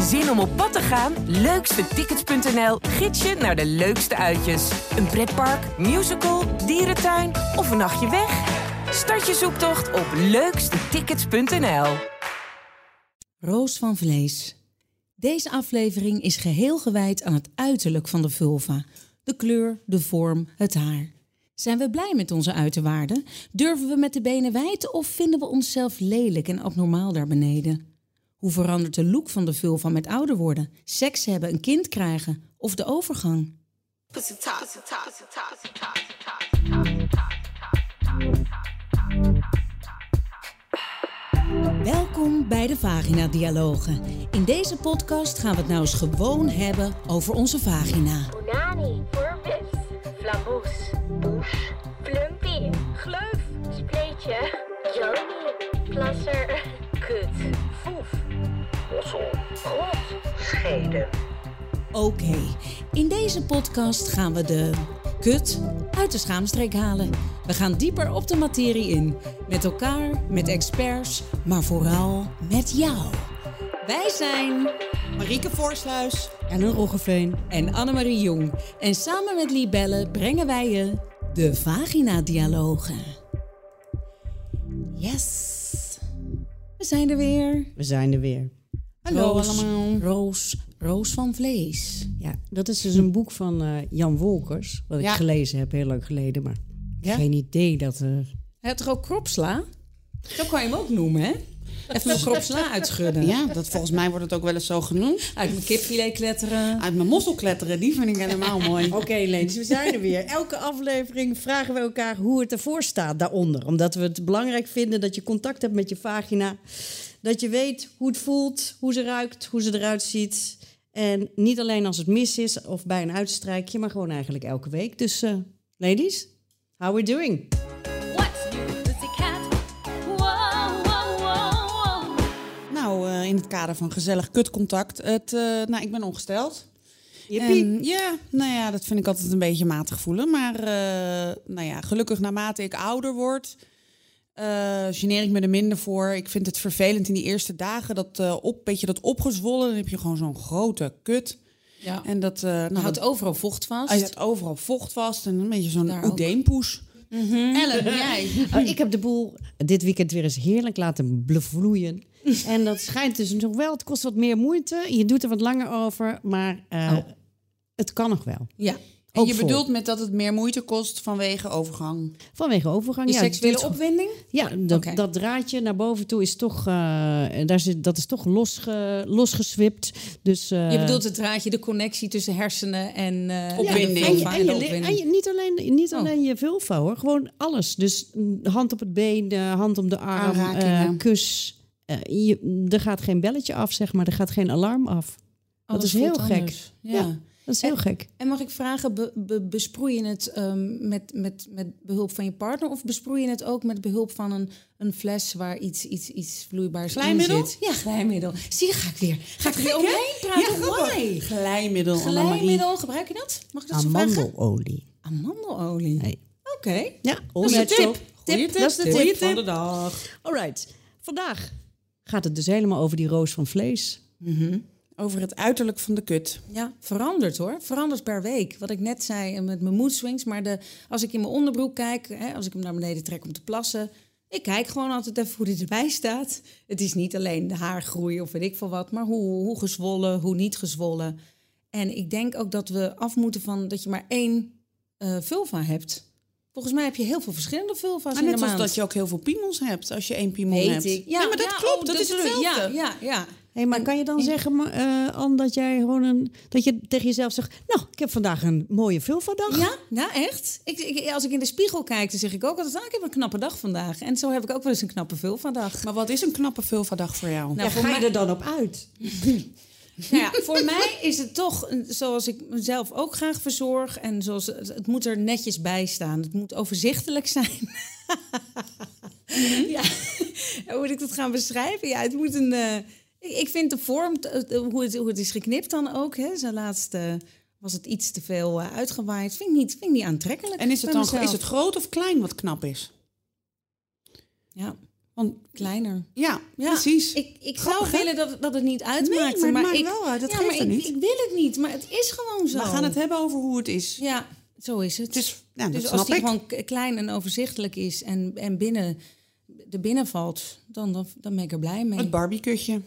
Zin om op pad te gaan? Leukstetickets.nl gids je naar de leukste uitjes. Een pretpark, musical, dierentuin of een nachtje weg? Start je zoektocht op leukstetickets.nl. Roos van Vlees. Deze aflevering is geheel gewijd aan het uiterlijk van de vulva. De kleur, de vorm, het haar. Zijn we blij met onze uiterwaarden? Durven we met de benen wijd of vinden we onszelf lelijk en abnormaal daar beneden? Hoe verandert de look van de vulva met ouder worden, seks hebben, een kind krijgen of de overgang? Welkom bij de Vagina Dialogen. In deze podcast gaan we het nou eens gewoon hebben over onze vagina. Douche, Oké, in deze podcast gaan we de kut uit de schaamstreek halen. We gaan dieper op de materie in. Met elkaar, met experts, maar vooral met jou. Wij zijn Marieke Voorsluis. Ellen Roggeveen en Annemarie Jong. En samen met Libelle brengen wij je de Vagina-dialogen. Yes, we zijn er weer. We zijn er weer. Hallo allemaal. Roos, Roos van Vlees. Ja, dat is dus een boek van eh, Jan Wolkers. Wat ik gelezen heb, heel lang geleden. Maar Ja? geen idee dat er... Hij had toch ook kropsla? Zo kan je hem ook noemen, hè? Even een kropsla uitschudden. Ja, dat, volgens mij wordt het ook wel eens zo genoemd. Uit mijn kipfilet kletteren. Uit mijn mossel kletteren, die vind ik helemaal mooi. Oké, Leens, we zijn er weer. Elke aflevering vragen we elkaar hoe het ervoor staat daaronder. Omdat we het belangrijk vinden dat je contact hebt met je vagina. Dat je weet hoe het voelt, hoe ze ruikt, hoe ze eruit ziet. En niet alleen als het mis is of bij een uitstrijkje, maar gewoon eigenlijk elke week. Dus, eh, ladies, how we doing? What's new, pussycat? Wow, wow, wow, wow. Nou, eh, in het kader van gezellig kutcontact. Het, eh, nou, ik ben ongesteld. En, ja, nou ja, dat vind ik altijd een beetje matig voelen. Maar eh, nou ja, gelukkig naarmate ik ouder word, eh geneer ik me er minder voor. Ik vind het vervelend in die eerste dagen, dat eh, op, beetje dat opgezwollen. Dan heb je gewoon zo'n grote kut. Ja. En dat, eh nou, houdt dat- overal vocht vast. hij zet overal vocht vast en een beetje zo'n oedeempoes. Ellen, jij? Oh, ik heb de boel dit weekend weer eens heerlijk laten bevloeien. En dat schijnt dus nog wel. Het kost wat meer moeite. Je doet er wat langer over. Maar eh, het kan nog wel. Ja. En Ook je vol. bedoelt met dat het meer moeite kost vanwege overgang. Vanwege overgang. Ja, seksuele duurt- opwinding? Ja, dat, draadje naar boven toe is toch, eh, daar zit, dat is toch losge, losgeswipt. Dus, eh, Je bedoelt het draadje, de connectie tussen hersenen en eh Opwinding. En, je, en je, en niet alleen, niet Oh. alleen je vulva hoor, gewoon alles. Dus mm, hand op het been, eh, hand om de arm, eh, kus. Eh, je, er gaat geen belletje af, zeg maar. Er gaat geen alarm af. Oh, dat is heel gek. anders. Ja. Ja. Dat is heel gek. En mag ik vragen, be, be- besproei je het ehm, met, met, met behulp van je partner... of besproei je het ook met behulp van een, een fles waar iets, iets, iets vloeibaars Glijmiddel? in zit? Ja, glijmiddel. Zie je, ga ik weer. Ga ik er weer omheen praten? Why? Glijmiddel. Glijmiddel, gebruik je dat? Mag ik dat zo vragen? Amandelolie. Amandelolie. Nee. Oké. Ja, Dat is een tip. Tip. Dat is de tip van de dag. Alright. Vandaag gaat het dus helemaal over die roos van vlees. Over het uiterlijk van de kut. Ja, verandert hoor. Verandert per week. Wat ik net zei eh, met mijn mood swings. Maar de, als ik in mijn onderbroek kijk, hè, als ik hem naar beneden trek om te plassen. Ik kijk gewoon altijd even hoe hij erbij staat. Het is niet alleen de haargroei of weet ik veel wat. Maar hoe, hoe gezwollen, hoe niet gezwollen. En ik denk ook dat we af moeten van dat je maar één eh, vulva hebt. Volgens mij heb je heel veel verschillende vulva's Maar in net de als maand. dat je ook heel veel piemels hebt als je één piemel Weet hebt. ik. Ja, maar dat ja, klopt. oh, dat is hetzelfde. Ja, ja, ja. Hey, maar kan je dan zeggen, ma- eh, Anne, dat jij gewoon een, dat je tegen jezelf zegt, nou, ik heb vandaag een mooie vulva-dag. Ja, nou echt. Ik, ik, als ik in de spiegel kijk, dan zeg ik ook altijd, ah, ik heb een knappe dag vandaag. En zo heb ik ook wel eens een knappe vulva-dag. Maar wat is een knappe vulva-dag voor jou? Nou, Ja, voor ga je mij- er dan op uit? Nou ja, voor mij is het toch zoals ik mezelf ook graag verzorg. En zoals het, het moet er netjes bij staan. Het moet overzichtelijk zijn. ja, hoe moet ik dat gaan beschrijven? Ja, het moet een. eh, ik, vind de vorm, eh, hoe het, hoe het is geknipt dan ook. Hè. Zo laatst eh, was het iets te veel eh, uitgewaaid. Vind ik niet, vind ik niet aantrekkelijk. En is het dan mezelf. is het groot of klein wat knap is? Ja, Want Kleiner. ja, Ja, precies. Ik, ik Grappig, zou willen dat, dat het niet uitmaakt. maar het ik, wel uit. Dat ja, geeft maar ik, niet. ik wil het niet, maar het is gewoon zo. We gaan het hebben over hoe het is. Ja, zo is het. Het ja, dus snap als die ik. gewoon klein en overzichtelijk is en, en binnen, er binnen valt, dan, dan, dan ben ik er blij mee. Het Barbie-kutje.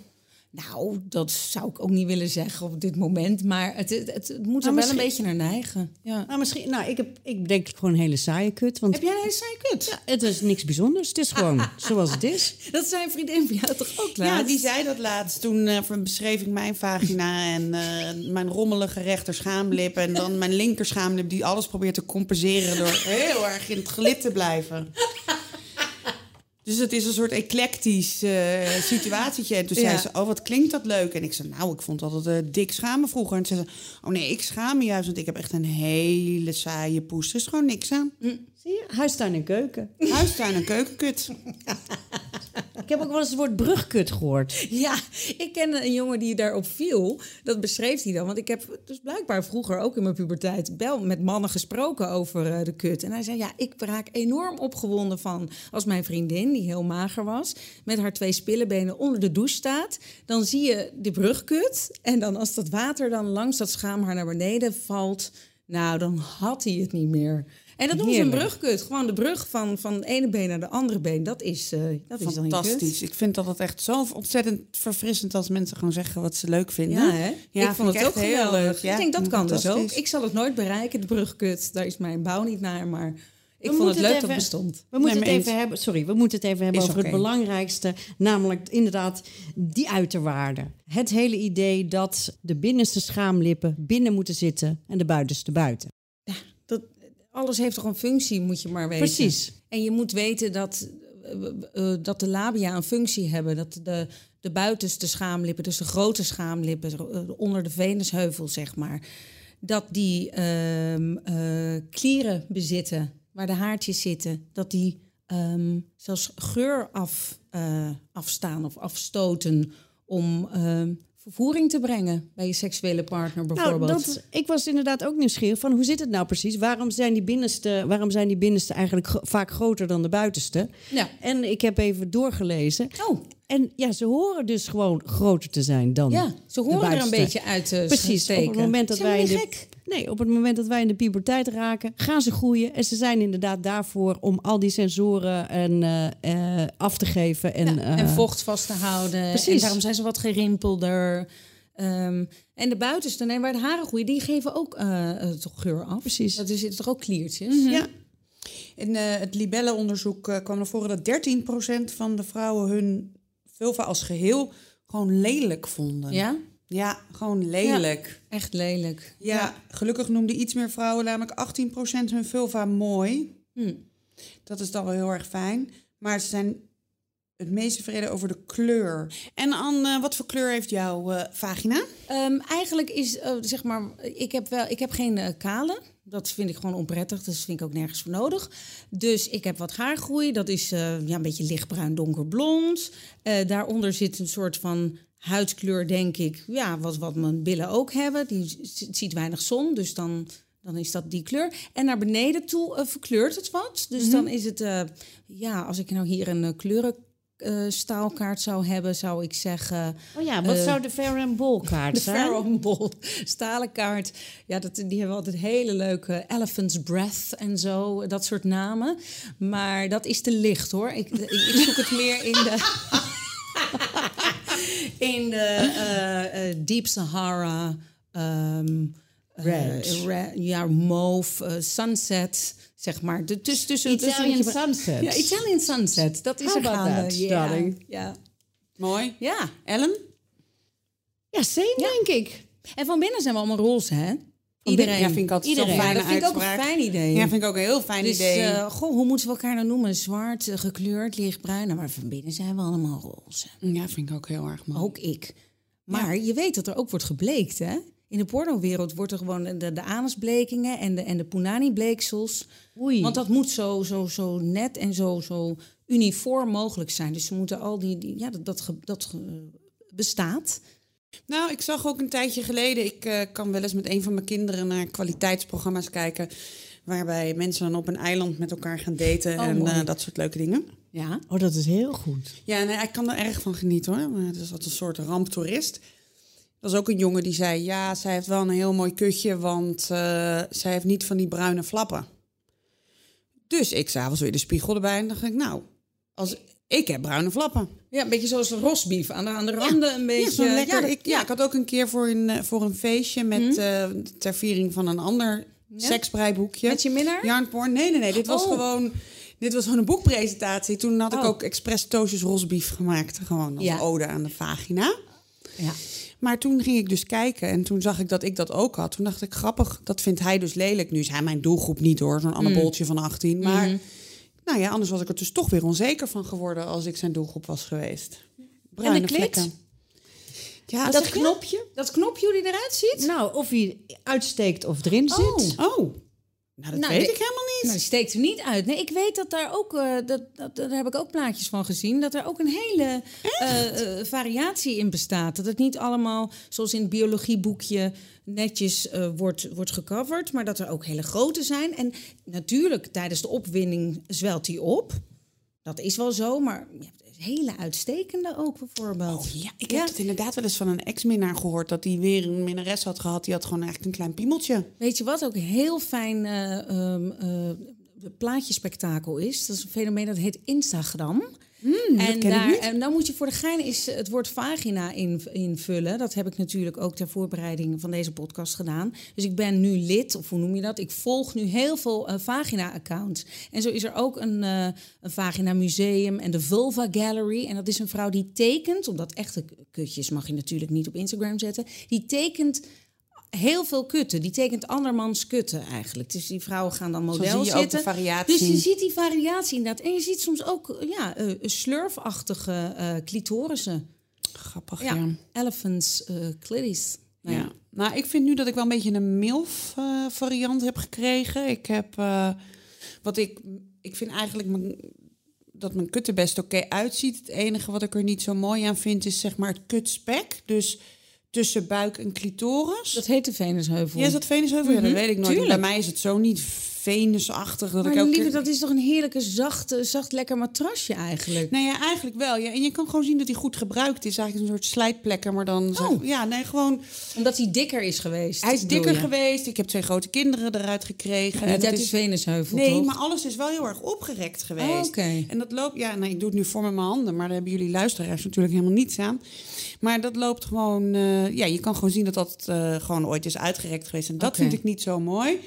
Nou, dat zou ik ook niet willen zeggen op dit moment. Maar het, het, moet er wel misschien- een beetje naar neigen. Ja. Nou, misschien, nou, ik, heb, ik denk gewoon een hele saaie kut. Want Heb jij een hele saaie kut? ja, het is niks bijzonders. Het is gewoon zoals het is. Dat zei een vriendin van jou toch ook Ja, laatst? die zei dat laatst. Toen eh, beschreef ik mijn vagina en eh, mijn rommelige rechter schaamlip. En dan mijn linker schaamlip die alles probeert te compenseren door heel erg in het gelid te blijven. Dus het is een soort eclectisch eh situatietje. En toen Ja. zei ze, oh wat klinkt dat leuk. En ik zei, nou ik vond altijd eh, dik schamen vroeger. En toen zei ze, oh nee ik schaam me juist. Want ik heb echt een hele saaie poes. Er is gewoon niks aan. Zie je? Huistuin en keuken. Huistuin en keukenkut. Ik heb ook wel eens het woord brugkut gehoord. Ja, ik kende een jongen die daarop viel. Dat beschreef hij dan. Want ik heb dus blijkbaar vroeger ook in mijn puberteit wel met mannen gesproken over eh, de kut. En hij zei, ja, ik raak enorm opgewonden van als mijn vriendin, die heel mager was, met haar twee spillebenen onder de douche staat. Dan zie je de brugkut. En dan als dat water dan langs dat schaamhaar naar beneden valt, nou, dan had hij het niet meer. En dat noemen ze een brugkut. Gewoon de brug van, van het ene been naar de andere been. Dat is, eh dat is. Fantastisch. Ik vind dat het echt zo ontzettend verfrissend als mensen gewoon zeggen wat ze leuk vinden. Ja, hè? Ja, ik vond het ook heel geweldig. leuk. Ja, ik denk, dat kan dus ook. Ik zal het nooit bereiken, de brugkut. Daar is mijn bouw niet naar, maar ik We vond het leuk dat het bestond. We moeten Nee, het even eens. hebben. Sorry, we moeten het even hebben Is over het belangrijkste, namelijk inderdaad die uiterwaarde. Het hele idee dat de binnenste schaamlippen binnen moeten zitten en de buitenste buiten. Alles heeft toch een functie, moet je maar weten. Precies. En je moet weten dat, eh, eh, dat de labia een functie hebben. Dat de, de buitenste schaamlippen, dus de grote schaamlippen, eh, onder de venusheuvel, zeg maar, dat die ehm, eh, klieren bezitten, waar de haartjes zitten, dat die ehm, zelfs geur af, afstaan of afstoten om ehm, vervoering te brengen bij je seksuele partner Nou, bijvoorbeeld. dat, ik was inderdaad ook nieuwsgierig van hoe zit het nou precies? Waarom zijn die binnenste, waarom zijn die binnenste eigenlijk gro- vaak groter dan de buitenste? Ja. En ik heb even doorgelezen. Oh, En ja, ze horen dus gewoon groter te zijn dan. ja, ze horen er een beetje uit te Precies, steken. op het moment dat wij gek. Nee, op het moment dat wij in de puberteit raken, gaan ze groeien en ze zijn inderdaad daarvoor om al die sensoren en, eh, eh, af te geven en, Ja, eh, en vocht vast te houden. precies. En daarom zijn ze wat gerimpelder. Ehm, en de buitenste, nee, waar de haren groeien, die geven ook toch geur af. Precies. Dat er zitten toch ook kliertjes? Ja. In eh, het Libelle-onderzoek eh, kwam naar voren dat 13% van de vrouwen hun vulva als geheel gewoon lelijk vonden. Ja? Ja, gewoon lelijk. Echt lelijk. Ja, gelukkig noemden iets meer vrouwen, namelijk 18% hun vulva mooi. Hm. Dat is dan wel heel erg fijn. Maar ze zijn het meest tevreden over de kleur. En Anne, wat voor kleur heeft jouw eh, vagina? Ehm, eigenlijk is, eh, zeg maar, ik heb, wel, ik heb geen eh, kale. Dat vind ik gewoon onprettig, dus vind ik ook nergens voor nodig. Dus ik heb wat haargroei. Dat is ja, een beetje lichtbruin, donkerblond. Daaronder zit een soort van huidskleur, denk ik. Ja, wat, wat mijn billen ook hebben. Die ziet weinig zon, dus dan, dan is dat die kleur. En naar beneden toe eh, verkleurt het wat. Dus dan is het, eh, ja, als ik nou hier een uh, kleurenstaalkaart zou hebben, zou ik zeggen... Oh ja, wat Eh, zou de Fair and Ball kaart de zijn? Pharaoh Ball stalen kaart. Ja, dat, die hebben altijd hele leuke Elephant's Breath en zo, dat soort namen. Maar dat is te licht hoor. Ik, ik zoek het meer in de. in de eh, eh, Deep Sahara. ehm, eh, Red. re- ja, mauve, eh, sunset, zeg maar. De, tuss, tussen, tussen- Italian sunset. Ja, Italian sunset. Dat is How er about gaande. that, Ja, darling? Ja. Mooi. ja. Ellen? Ja, same denk ik. En van binnen zijn we allemaal roze, hè? Iedereen. Ja, vind ik altijd Iedereen. fijne dat vind ik ook een fijn idee. Ja, vind ik ook een heel fijn dus, idee. eh, goh, hoe moeten we elkaar nou noemen? Zwart, eh, gekleurd, lichtbruin. Nou, maar van binnen zijn we allemaal roze. ja, vind ik ook heel erg mooi. Ook ik. Maar je weet dat er ook wordt gebleekt, hè? In de pornowereld wordt er gewoon de, de anusblekingen en de, en de punani-bleeksels. Oei. Want dat moet zo, zo, zo net en zo, zo uniform mogelijk zijn. Dus ze moeten al die... die ja, dat, dat, bestaat. Nou, ik zag ook een tijdje geleden, ik eh, kan wel eens met een van mijn kinderen naar kwaliteitsprogramma's kijken. Waarbij mensen dan op een eiland met elkaar gaan daten Oh, en eh, dat soort leuke dingen. Ja. Oh, dat is heel goed. Ja, nee, ik kan er erg van genieten hoor. Maar het is altijd een soort ramptoerist. Er was ook een jongen die zei: Ja, zij heeft wel een heel mooi kutje, want eh, zij heeft niet van die bruine flappen. Dus ik s'avonds weer de spiegel erbij en dacht ik: Nou, als, ik heb bruine flappen. Ja, een beetje zoals rosbief. Aan de, aan de randen een beetje... Ja, lekker, ja, ik, ja, ik had ook een keer voor een, eh, voor een feestje met eh, ter viering van een ander seksbreiboekje. Met je minnaar? Yarnporn. Nee, nee, nee. Dit was Oh. gewoon. Dit was gewoon een boekpresentatie. Toen had ik Oh. ook expres toosjes rosbief gemaakt. Gewoon als ode aan de vagina. Ja. Maar toen ging ik dus kijken en toen zag ik dat ik dat ook had. Toen dacht ik, grappig, dat vindt hij dus lelijk. Nu is hij mijn doelgroep niet hoor, zo'n anaboltje van 18. Maar nou ja, anders was ik er dus toch weer onzeker van geworden als ik zijn doelgroep was geweest. Bruine klit? vlekken. Ja, Dat knopje? Dat knopje hoe die eruit ziet? Nou, of hij uitsteekt of erin zit. Oh, nou dat Nou, weet de- ik helemaal niet. Nou, die steekt er niet uit. Nee, ik weet dat daar ook, eh, dat, dat, daar heb ik ook plaatjes van gezien, dat er ook een hele eh, eh, variatie in bestaat. Dat het niet allemaal zoals in het biologieboekje netjes wordt, wordt gecoverd, maar dat er ook hele grote zijn. En natuurlijk, tijdens de opwinding zwelt die op. Dat is wel zo, maar je hebt hele uitstekende ook bijvoorbeeld. Oh ja, ik heb het inderdaad wel eens van een ex-minnaar gehoord... dat hij weer een minnares had gehad. Die had gewoon eigenlijk een klein piemeltje. Weet je wat ook een heel fijn eh, plaatjespektakel is? Dat is een fenomeen dat heet Instagram. En, daar, niet. en dan moet je voor de gein is het woord vagina in, invullen. Dat heb ik natuurlijk ook ter voorbereiding van deze podcast gedaan. Dus ik ben nu lid, of hoe noem je dat? Ik volg nu heel veel eh, vagina-accounts. En zo is er ook een, eh, een vagina museum en de Vulva Gallery. En dat is een vrouw die tekent, omdat echte kutjes mag je natuurlijk niet op Instagram zetten. Die tekent heel veel kutten. Die tekent andermans kutten eigenlijk. Dus die vrouwen gaan dan model zie je ook zitten. de variatie. Dus je ziet die variatie inderdaad. En je ziet soms ook ja, eh, slurfachtige eh clitorissen. Grappig, Ja, ja. elephants clitoris. Nou Ja. ja. Nou, ik vind nu dat ik wel een beetje een MILF-variant heb gekregen. Ik heb, wat ik, ik vind eigenlijk mijn, dat mijn kut er best oké uitziet. Het enige wat ik er niet zo mooi aan vind is zeg maar het kutspek. Dus tussen buik en clitoris. Dat heet de Venusheuvel. ja, is dat Venusheuvel? Ja, dat weet ik nooit. Mhm. Tuurlijk. Bij mij is het zo niet venusachtig dat maar ik ook... lieve, dat is toch een heerlijke, zachte, zacht, lekker matrasje eigenlijk. Nee, ja, eigenlijk wel. Ja. En je kan gewoon zien dat hij goed gebruikt is. Eigenlijk een soort slijtplekken, maar dan... zeg- Oh. ja, nee, gewoon... Omdat hij dikker is geweest. Hij is dikker je? geweest. Ik heb twee grote kinderen eruit gekregen. En En dat het is Venusheuvel, Nee, toch? maar alles is wel heel erg opgerekt geweest. Oh, oké. En dat loopt, ja, nou, ik doe het nu voor met mijn handen, maar daar hebben jullie luisteraars natuurlijk helemaal niets aan. Maar dat loopt gewoon, eh, ja, je kan gewoon zien dat dat eh, gewoon ooit is uitgerekt geweest. En dat vind ik niet zo mooi.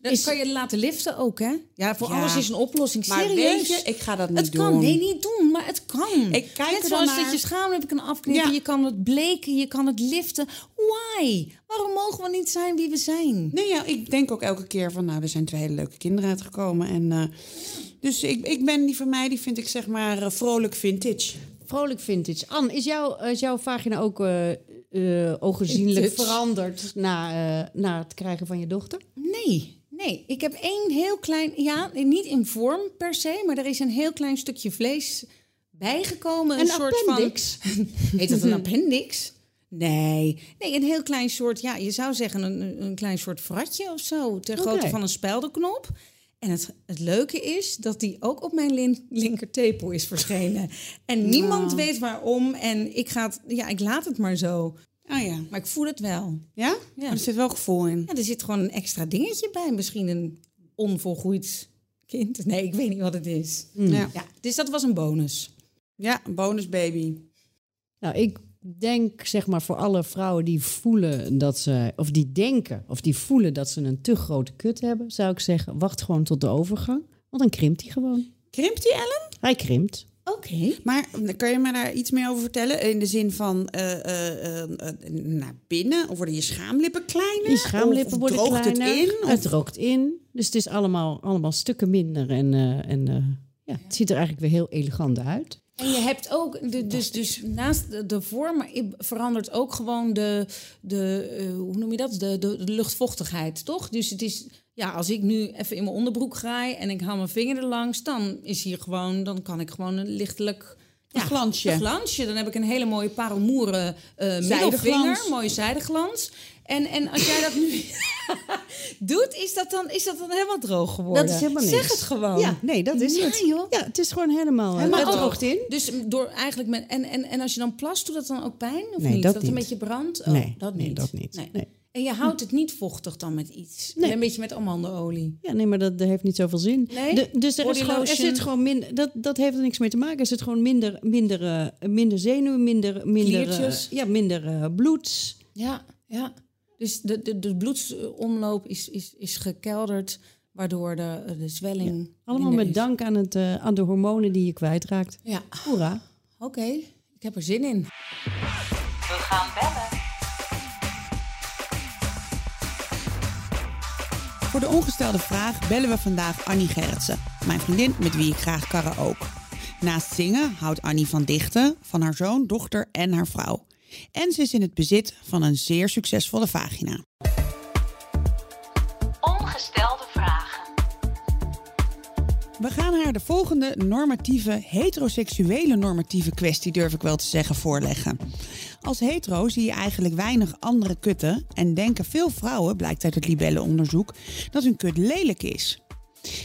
Dat kan je laten liften ook, hè? Ja, voor Ja. alles is een oplossing. Maar Serieus. weet je, ik ga dat niet het kan. doen. Nee, niet doen, maar het kan. Ik kijk Net zoals naar. dat je schaamlippen kan afknippen. Ja. Je kan het bleken, je kan het liften. Why? Waarom mogen we niet zijn wie we zijn? Nee, ja, ik denk ook elke keer van, nou, er zijn twee hele leuke kinderen uitgekomen. En, eh, dus ik, ik ben die van mij, die vind ik zeg maar eh, vrolijk vintage. Vrolijk vintage. Anne, is, jouw is jouw vagina ook ogenzienlijk Vintage. veranderd na, na het krijgen van je dochter? Nee, nee. Ik heb één heel klein... Ja, niet in vorm per se, maar er is een heel klein stukje vlees bijgekomen. Een, soort appendix? van... Heet dat een appendix? Nee. Nee, een heel klein soort... Ja, je zou zeggen een, een klein soort vratje of zo. Ter grootte van een speldenknop. En het, het leuke is dat die ook op mijn lin, linkertepel is verschenen. En niemand weet waarom. En ik, ga het, ja, ik laat het maar zo. Ah ja. Maar ik voel het wel. Ja? Ja. Er zit wel gevoel in. Ja, er zit gewoon een extra dingetje bij. Misschien een onvolgroeid kind. Nee, ik weet niet wat het is. Ja. Ja, dus dat was een bonus. ja, een bonusbaby. Nou, ik denk zeg maar voor alle vrouwen die voelen dat ze, of die denken, of die voelen dat ze een te grote kut hebben, zou ik zeggen, wacht gewoon tot de overgang. Want dan krimpt hij gewoon. Krimpt die Ellen? Hij krimpt. Oké. Maar kan je me daar iets meer over vertellen? In de zin van eh, eh, eh, eh, naar binnen? Of worden je schaamlippen kleiner? Je schaamlippen Of- of worden droogt kleiner. het in? Of- Het droogt in. Dus het is allemaal, allemaal stukken minder. En, eh, en eh, ja, het ziet er eigenlijk weer heel elegant uit. En je hebt ook, de, dus, dus naast de, de vorm verandert ook gewoon de, de hoe noem je dat? De, de, de luchtvochtigheid, toch? Dus het is, ja, als ik nu even in mijn onderbroek graai en ik haal mijn vinger er langs, dan is hier gewoon, dan kan ik gewoon een lichtelijk Een glansje. Een glansje. Dan heb ik een hele mooie parelmoeren Zijdeglans. middelvinger. Mooie zijdeglans. En, en als jij dat nu doet, is dat, dan, is dat dan helemaal droog geworden? Dat is helemaal niks. Zeg het gewoon. Ja, nee, dat is Nee, het. joh. Ja, het is gewoon helemaal, Helemaal helemaal droog. droogt in. Dus door eigenlijk met, en, en, en als je dan plast, doet dat dan ook pijn? Of Nee, niet? dat een niet. beetje brandt? Oh, Nee, dat nee, niet. dat niet. Nee. En je houdt het niet vochtig dan met iets? Nee. Een beetje met amandelolie? Ja, nee, maar dat, dat heeft niet zoveel zin. Nee? De- dus er, is gewoon, er zit gewoon minder. Dat, dat heeft er niks mee te maken. Er zit gewoon minder, minder, eh, minder zenuwen, minder, minder, eh, ja, minder eh, bloed. Ja, ja. Dus de, de, de bloedsomloop is, is, is gekelderd, waardoor de, de zwelling... Allemaal met is. dank aan, het, aan de hormonen die je kwijtraakt. Ja, Hoera. oké. Ik heb er zin in. We gaan Voor de ongestelde vraag bellen we vandaag Annie Gerritsen, mijn vriendin met wie ik graag karaoke. Naast zingen houdt Annie van dichten, van haar zoon, dochter en haar vrouw. En ze is in het bezit van een zeer succesvolle vagina. Ongestelde vragen. We gaan haar de volgende normatieve, heteroseksuele normatieve kwestie, durf ik wel te zeggen, voorleggen. Als hetero zie je eigenlijk weinig andere kutten en denken veel vrouwen, blijkt uit het libellenonderzoek, dat hun kut lelijk is.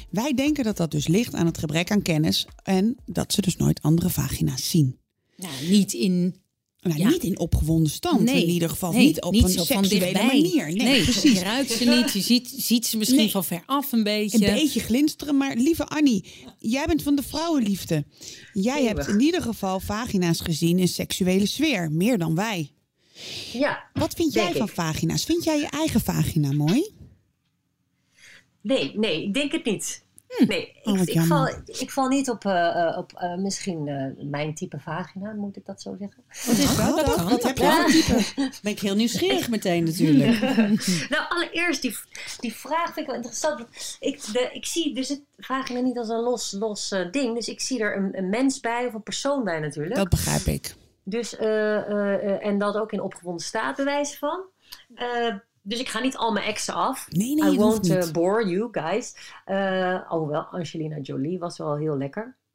Wij denken dat dat dus ligt aan het gebrek aan kennis en dat ze dus nooit andere vagina's zien. Nou, niet in... Nou, Ja. Niet in opgewonden stand, Nee, in ieder geval nee, niet op een seksuele dichtbij. manier. Nee, Nee, precies. Je ruikt ze niet, je ziet, ziet ze misschien Nee. van ver af een beetje. Een beetje glinsteren, maar lieve Annie, jij bent van de vrouwenliefde. Jij hebt in ieder geval vagina's gezien in seksuele sfeer, meer dan wij. Ja, Wat vind jij van ik. vagina's? Vind jij je eigen vagina mooi? nee, nee, ik denk het niet. Nee, Oh, ik, val, ik val niet op, eh, eh, op eh, misschien eh, mijn type vagina, moet ik dat zo zeggen? Wat is dat? dat wat dat heb voor type? Ben ik heel nieuwsgierig meteen natuurlijk. Nou, allereerst, die, die vraag vind ik wel interessant. Ik, de, ik zie dus het vagina niet als een los, los eh, ding. Dus ik zie er een, een mens bij of een persoon bij natuurlijk. Dat begrijp ik. Dus, eh, eh, eh, en dat ook in opgewonden staat bewijzen van. Dus ik ga niet al mijn exen af. Nee, nee, I won't niet. uh, bore you guys. Uh, alhoewel, Angelina Jolie was wel heel lekker.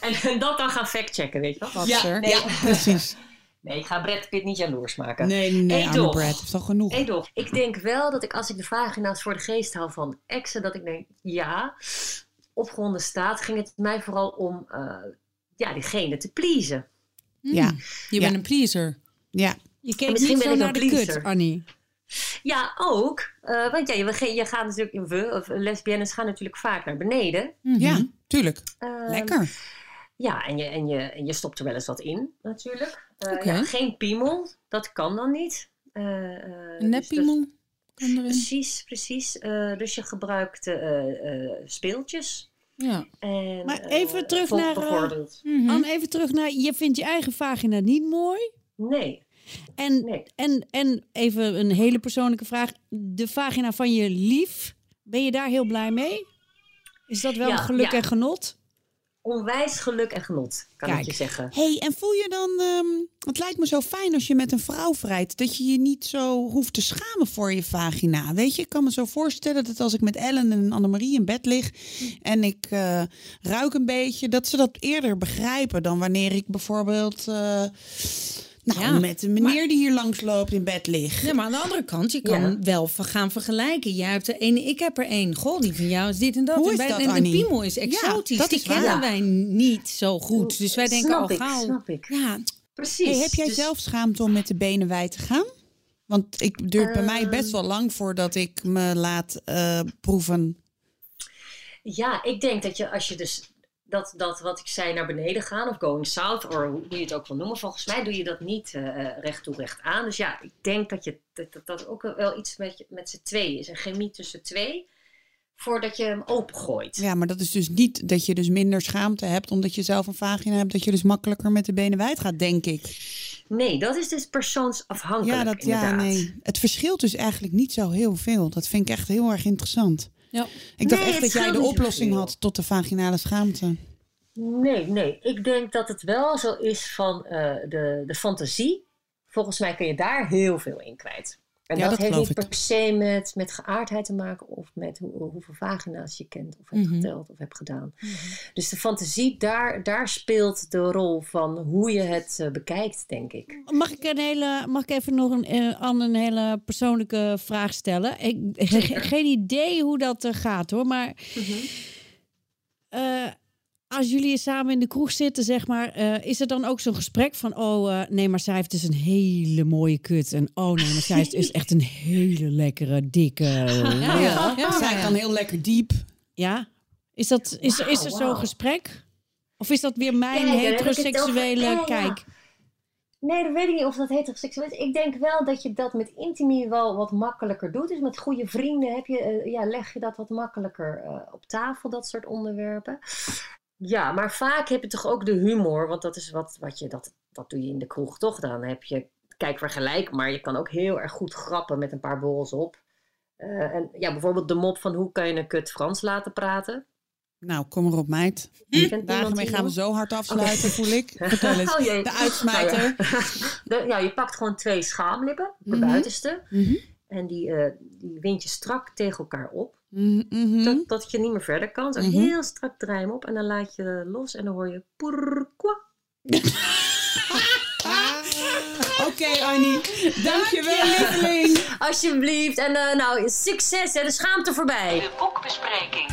en, en dat dan gaan factchecken, weet je wel? Wat, Ja? Nee, Precies. nee, ik ga Brad Pitt niet jaloers maken. Nee, nee, Brad heeft al genoeg. Ik denk wel dat ik als ik de vagina's voor de geest haal van exen, dat ik denk, ja, opgewonden staat, ging het mij vooral om uh, ja, diegene te pleasen. Ja, Je bent een pleaser. ja. Je keek misschien niet ben zo ik naar een de kut. Annie. Ja, ook. Uh, want ja, je, je gaat natuurlijk, we, of lesbiennes gaan natuurlijk vaak naar beneden. ja, tuurlijk. Uh, Lekker. Ja, en je, en, je, en je stopt er wel eens wat in, natuurlijk. Uh, Oké. ja, geen piemel, dat kan dan niet. Uh, Een neppiemel kan erin. Precies, precies. Uh, dus je gebruikt uh, speeltjes. Ja. En, Maar even terug naar, uh, Bijvoorbeeld. Mhm. Anne, even terug naar, je vindt je eigen vagina niet mooi. Nee, En, nee. en, en even een hele persoonlijke vraag. De vagina van je lief, ben je daar heel blij mee? Is dat wel Ja, geluk ja. en genot? Onwijs geluk en genot, kan Kijk. ik je zeggen. hey, en voel je dan... ehm, het lijkt me zo fijn als je met een vrouw vrijt... dat je je niet zo hoeft te schamen voor je vagina. Weet je, ik kan me zo voorstellen dat als ik met Ellen en Annemarie in bed lig... en ik eh, ruik een beetje, dat ze dat eerder begrijpen... dan wanneer ik bijvoorbeeld... eh, nou, Ja, met een meneer die hier langs loopt in bed lig. Ja, maar aan de andere kant, je kan Ja. wel ver- gaan vergelijken. Jij hebt er één, ik heb er één. Goh, die van jou is dit en dat. Hoe en is bij- dat, en de piemel is exotisch. dat die is kennen Ja. wij niet zo goed. Dus wij denken Snap al ik, gauw. snap ik. Ja, Precies. Hey, heb jij Dus- zelf schaamte om met de benen wijd te gaan? Want ik duurt bij mij best wel lang voordat ik me laat eh, proeven. Ja, ik denk dat je als je dus dat, dat wat ik zei naar beneden gaan of going south, of hoe je het ook wil noemen, volgens mij doe je dat niet eh, recht toe recht aan. Dus ja, ik denk dat je, dat, dat, dat ook wel iets met, met z'n twee is, een chemie tussen twee, voordat je hem opengooit. Ja, maar dat is dus niet dat je dus minder schaamte hebt omdat je zelf een vagina hebt, dat je dus makkelijker met de benen wijd gaat, denk ik. Nee, dat is dus persoonsafhankelijk. Ja, dat, ja, nee. Het verschilt dus eigenlijk niet zo heel veel. Dat vind ik echt heel erg interessant. Ja. Ik dacht Nee, echt dat jij de oplossing had tot de vaginale schaamte. Nee, nee. Ik denk dat het wel zo is van eh, de, de fantasie. Volgens mij kun je daar heel veel in kwijt. En Ja, dat, dat heeft niet per se met, met geaardheid te maken of met hoe, hoeveel vagina's je kent of hebt Mhm. geteld of hebt gedaan. Dus de fantasie, daar, daar speelt de rol van hoe je het eh, bekijkt, denk ik. Mag ik, een hele, mag ik even nog een, eh, aan een hele persoonlijke vraag stellen? Ik ge- geen idee hoe dat eh, gaat hoor, maar eh, als jullie samen in de kroeg zitten, zeg maar, eh, is er dan ook zo'n gesprek van, oh eh, nee, maar zij heeft dus een hele mooie kut en oh nee, maar zij is dus echt een hele lekkere, dikke. Ja, ja. ja, Zij kan heel lekker diep. Ja? Is, dat, is, is er zo'n gesprek? Of is dat weer mijn heteroseksuele over. Kijk? Nee, dat weet ik niet of dat heteroseksueel is. Ik denk wel dat je dat met intimie wel wat makkelijker doet. Dus met goede vrienden heb je, eh, ja, leg je dat wat makkelijker eh, op tafel, dat soort onderwerpen. Ja, maar vaak heb je toch ook de humor. Want dat is wat, wat je, dat, dat doe je in de kroeg toch. Dan heb je, kijk vergelijk, maar je kan ook heel erg goed grappen met een paar borrels op. Eh, en ja, bijvoorbeeld de mop van hoe kan je een kut Frans laten praten. Nou, kom erop, meid. Iemand Daarmee gaan we zo hard afsluiten, voel ik. Vertel eens. Oh. De uitsmijter. Nou ja. De- ja, je pakt gewoon twee schaamlippen, de Mhm. buitenste. Mhm. En die, eh, die wind je strak tegen elkaar op. Mhm, mhm. Dat, dat je niet meer verder kan. Zo Mhm. heel strak draai je hem op. En dan laat je los en dan hoor je pourquoi. Oké, Annie. Dankjewel, lieveling. Alsjeblieft. En eh, nou, succes en de schaamte voorbij. De boekbespreking.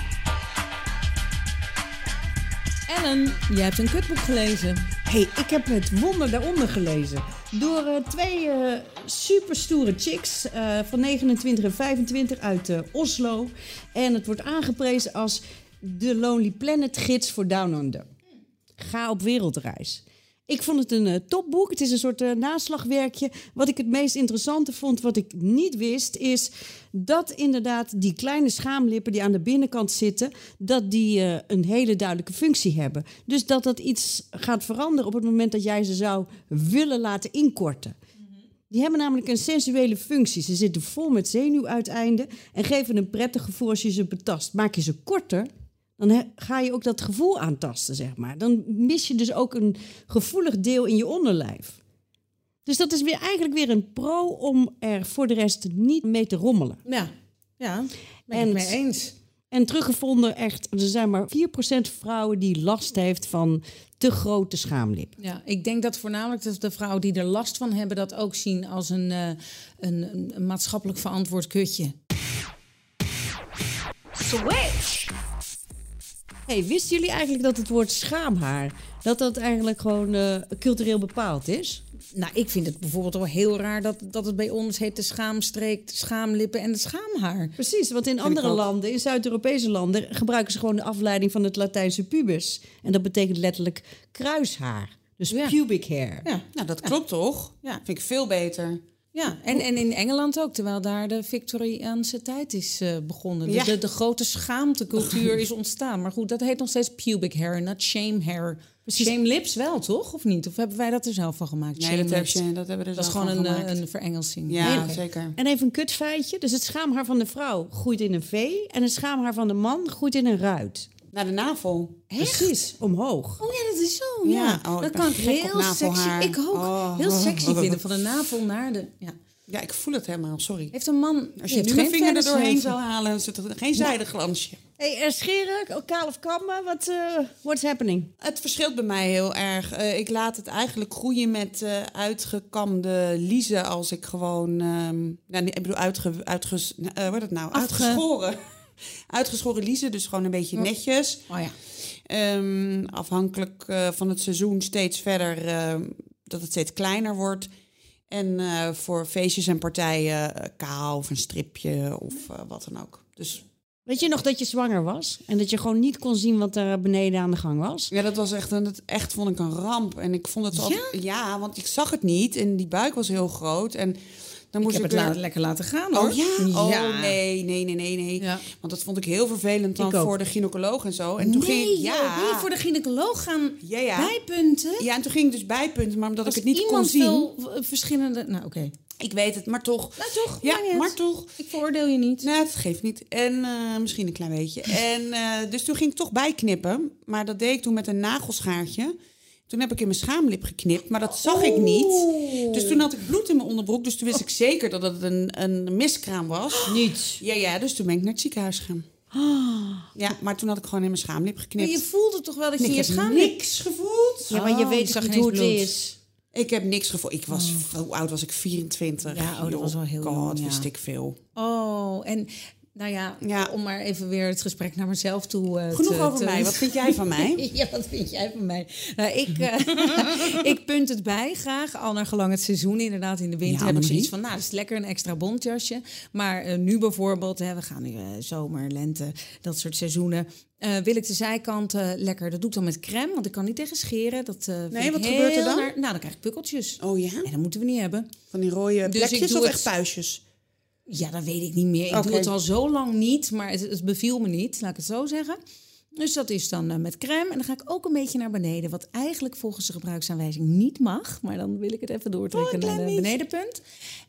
Ellen, jij hebt een kutboek gelezen. hey, ik heb het wonder daaronder gelezen. Door eh, twee eh superstoere chicks eh, van 29 en 25 uit Oslo. En het wordt aangeprezen als de Lonely Planet gids voor Down Under. Ga op wereldreis. Ik vond het een eh, topboek. Het is een soort eh, naslagwerkje. Wat ik het meest interessante vond, wat ik niet wist, is dat inderdaad die kleine schaamlippen die aan de binnenkant zitten, dat die eh, een hele duidelijke functie hebben. Dus dat dat iets gaat veranderen op het moment dat jij ze zou willen laten inkorten. Die hebben namelijk een sensuele functie. Ze zitten vol met zenuwuiteinden en geven een prettig gevoel als je ze betast. Maak je ze korter, dan he- ga je ook dat gevoel aantasten, zeg maar. Dan mis je dus ook een gevoelig deel in je onderlijf. Dus dat is weer eigenlijk weer een pro om er voor de rest niet mee te rommelen. Ja, ja ben ik En- het mee eens. En teruggevonden echt, er zijn maar 4% vrouwen die last heeft van te grote schaamlip. Ja, ik denk dat voornamelijk de, de vrouwen die er last van hebben... dat ook zien als een, eh, een, een maatschappelijk verantwoord kutje. Switch. Hey, wisten jullie eigenlijk dat het woord schaamhaar... dat dat eigenlijk gewoon eh, cultureel bepaald is? Nou, ik vind het bijvoorbeeld wel heel raar dat, dat het bij ons heet de schaamstreek, de schaamlippen en de schaamhaar. Precies, want in andere landen, in Zuid-Europese landen... gebruiken ze gewoon de afleiding van het Latijnse pubis. En dat betekent letterlijk kruishaar. Dus Ja. pubic hair. Ja, Nou, dat klopt toch? Ja. Vind ik veel beter. Ja. En, en in Engeland ook, terwijl daar de Victoriaanse tijd is eh, begonnen. Dus Ja. de, de grote schaamtecultuur is ontstaan. Maar goed, dat heet nog steeds pubic hair, not shame hair. Shame lips wel, toch? Of niet? Of hebben wij dat er zelf van gemaakt? Nee, Shame dat, heb lips. je, dat hebben we er Dat is zelf gewoon van een, eh, gemaakt. een verengelsing. Ja, zeker. En even een kutfeitje. Dus het schaamhaar van de vrouw groeit in een V... en het schaamhaar van de man groeit in een ruit. Naar de navel. Precies, omhoog. Oh ja, dat is zo. Ja, Ja, oh, dat kan ik heel sexy. Ik ook. Oh. Heel sexy vinden van de navel naar de. Ja. Ja, ik voel het helemaal, sorry. Heeft een man. Als je heeft nu geen vinger er doorheen zou halen, zit er geen zijdeglansje. Hey, uh, scheren, kaal of kammen, wat uh, what's happening? Het verschilt bij mij heel erg. Uh, ik laat het eigenlijk groeien met uitgekamde liezen als ik gewoon... Um, nou, ik bedoel, uitge, uitges, wat het nou? Afge... Uitgeschoren. Uitgeschoren liezen, dus gewoon een beetje netjes. Oh ja. Um, afhankelijk uh, van het seizoen steeds verder, uh, dat het steeds kleiner wordt. En uh, voor feestjes en partijen kaal of een stripje of wat dan ook. Dus Weet je nog dat je zwanger was? En dat je gewoon niet kon zien wat er beneden aan de gang was? Ja, dat was echt, dat echt vond ik een ramp. En ik vond het ja? altijd, ja, want ik zag het niet en die buik was heel groot. En dan moest ik ik, heb weer... het la lekker laten gaan hoor. Oh ja? ja. Oh nee, nee, nee, nee, nee. Ja. Want dat vond ik heel vervelend dan voor de gynaecoloog en zo. En toen ging ik, ja. voor de gynaecoloog gaan Ja, bijpunten? Ja, en toen ging ik dus bijpunten, maar omdat Als ik het niet kon iemand zien. veel v- verschillende... Nou, oké. Ik weet het, maar toch. Nou, toch? Ja, maar toch. Ik veroordeel je niet. Nee, dat geeft niet. En eh, misschien een klein beetje. En eh, dus toen ging ik toch bijknippen. Maar dat deed ik toen met een nagelschaartje. Toen heb ik in mijn schaamlip geknipt, maar dat zag ik niet. Dus toen had ik bloed in mijn onderbroek. Dus toen wist ik zeker dat het een, een miskraam was. Niet. Ja, ja, dus toen ben ik naar het ziekenhuis gegaan. Ja, maar toen had ik gewoon in mijn schaamlip Maar geknipt. je voelde toch wel dat je in je heb schaam niks gevoeld. Ja, maar je Oh, weet niet hoe het is. Ik heb niks gevoeld. Ik was, hoe oud was ik? 24. Ja, oh, dat was wel heel God, jong, ja. wist ik veel. Oh, en nou ja, Ja. om maar even weer het gesprek naar mezelf toe eh, Genoeg te- over te- mij. Wat vind jij van mij? Ja, wat vind jij van mij? Nou, ik, eh, ik punt het bij graag, al naar gelang het seizoen. Inderdaad, in de winter Ja, heb ik zoiets van, nou, dat is lekker een extra bontjasje. Maar eh, nu bijvoorbeeld, hè, we gaan nu zomer, lente, dat soort seizoenen. wil ik de zijkanten lekker, dat doe ik dan met crème, want ik kan niet tegen scheren. Dat, Nee, wat gebeurt er dan? naar- nou, dan krijg ik pukkeltjes. Oh ja? En dat moeten we niet hebben. Van die rode Dus plekjes of echt puistjes? Ja, dat weet ik niet meer. Ik doe het al zo lang niet, maar het, het beviel me niet, laat ik het zo zeggen. Dus dat is dan eh, met crème. En dan ga ik ook een beetje naar beneden. Wat eigenlijk volgens de gebruiksaanwijzing niet mag. Maar dan wil ik het even doortrekken naar de benedenpunt.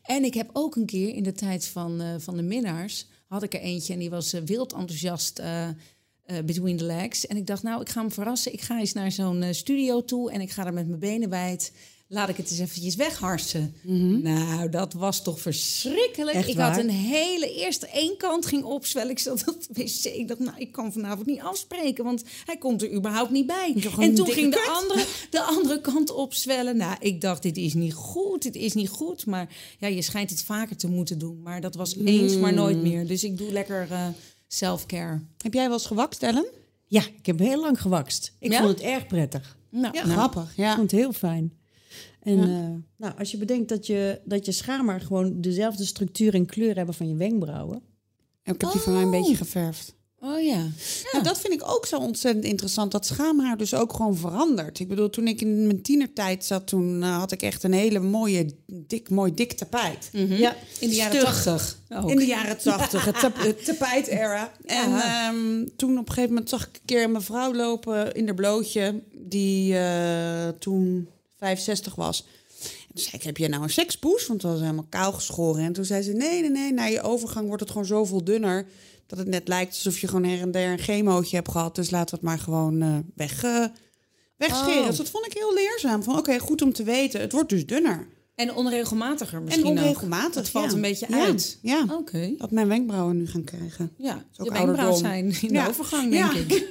En ik heb ook een keer in de tijd van, eh, van de minnaars... had ik er eentje en die was eh, wild enthousiast... between the legs. En ik dacht, nou, ik ga hem verrassen. Ik ga eens naar zo'n studio toe en ik ga er met mijn benen wijd. Laat ik het eens eventjes wegharsen. Nou, dat was toch verschrikkelijk. Echt ik waar? had een hele eerste één kant ging opzwellen. Ik zat op de wc. Ik dacht, nou, ik kan vanavond niet afspreken, want hij komt er überhaupt niet bij. En toen ging de andere, de andere kant opzwellen. Nou, ik dacht, dit is niet goed, dit is niet goed. Maar ja, je schijnt het vaker te moeten doen. Maar dat was eens, maar nooit meer. Dus ik doe lekker eh self-care. Heb jij wel eens gewakt, Ellen? Ja, ik heb heel lang gewakst. Ik Ja? vond het erg prettig. Nou, Ja, nou, grappig. Ik Ja. vond het heel fijn. En eh, nou, als je bedenkt dat je, dat je schaamhaar gewoon dezelfde structuur en kleur hebben van je wenkbrauwen. Ik heb die van mij een beetje geverfd. Oh ja. Nou, dat vind ik ook zo ontzettend interessant. Dat schaamhaar dus ook gewoon verandert. Ik bedoel, toen ik in mijn tienertijd zat, toen eh, had ik echt een hele mooie, dik, mooi dik tapijt. Ja, In de jaren tachtig. In de jaren tachtig, het, tap, het tapijt-era. En ehm, toen op een gegeven moment zag ik een keer een mevrouw lopen in de blootje, die eh, toen 65 was. En toen zei ik, heb jij nou een sekspoes? Want het was helemaal kaal geschoren. En toen zei ze, nee, nee, nee, na je overgang wordt het gewoon zoveel dunner... dat het net lijkt alsof je gewoon her en der een chemootje hebt gehad. Dus laten we het maar gewoon eh, weg, eh, wegscheren. Oh. Dus dat vond ik heel leerzaam. Van oké, goed om te weten. Het wordt dus dunner. En onregelmatiger misschien en onregelmatig. Het valt ja. een beetje uit. Ja, Oké. dat mijn wenkbrauwen nu gaan krijgen. Ja, ook je wenkbrauw ouderdom. zijn in de overgang, denk Ja. ik.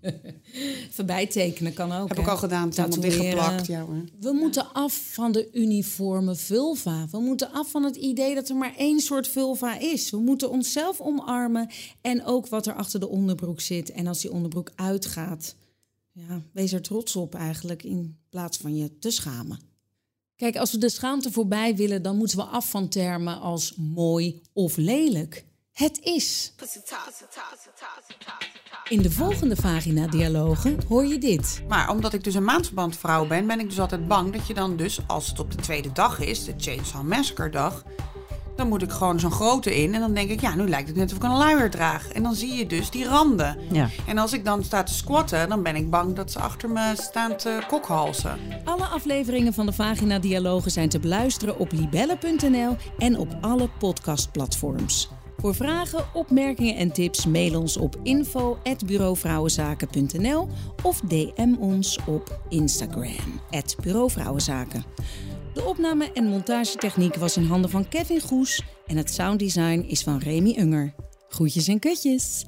Voorbij tekenen kan ook. Heb hè? ik al gedaan, het is allemaal dichtgeplakt. Ja, hoor. We moeten af van de uniforme vulva. We moeten af van het idee dat er maar één soort vulva is. We moeten onszelf omarmen en ook wat er achter de onderbroek zit. En als die onderbroek uitgaat, ja, wees er trots op eigenlijk in plaats van je te schamen. Kijk, als we de schaamte voorbij willen, dan moeten we af van termen als mooi of lelijk. Het is. In de volgende vagina-dialogen hoor je dit. Maar omdat ik dus een maandverband vrouw ben, ben ik dus altijd bang dat je dan dus, als het op de tweede dag is, de Chainsaw Massacre dag, dan moet ik gewoon zo'n grote in. En dan denk ik, ja, nu lijkt het net of ik een luier draag. En dan zie je dus die randen. Ja. En als ik dan sta te squatten, dan ben ik bang dat ze achter me staan te kokhalsen. Alle afleveringen van de Vagina Dialogen zijn te beluisteren op libelle.nl en op alle podcastplatforms. Voor vragen, opmerkingen en tips mail ons op info@bureauvrouwenzaken.nl of DM ons op Instagram @bureauvrouwenzaken. De opname en montagetechniek was in handen van Kevin Goes en het sounddesign is van Remy Unger. Groetjes en kutjes.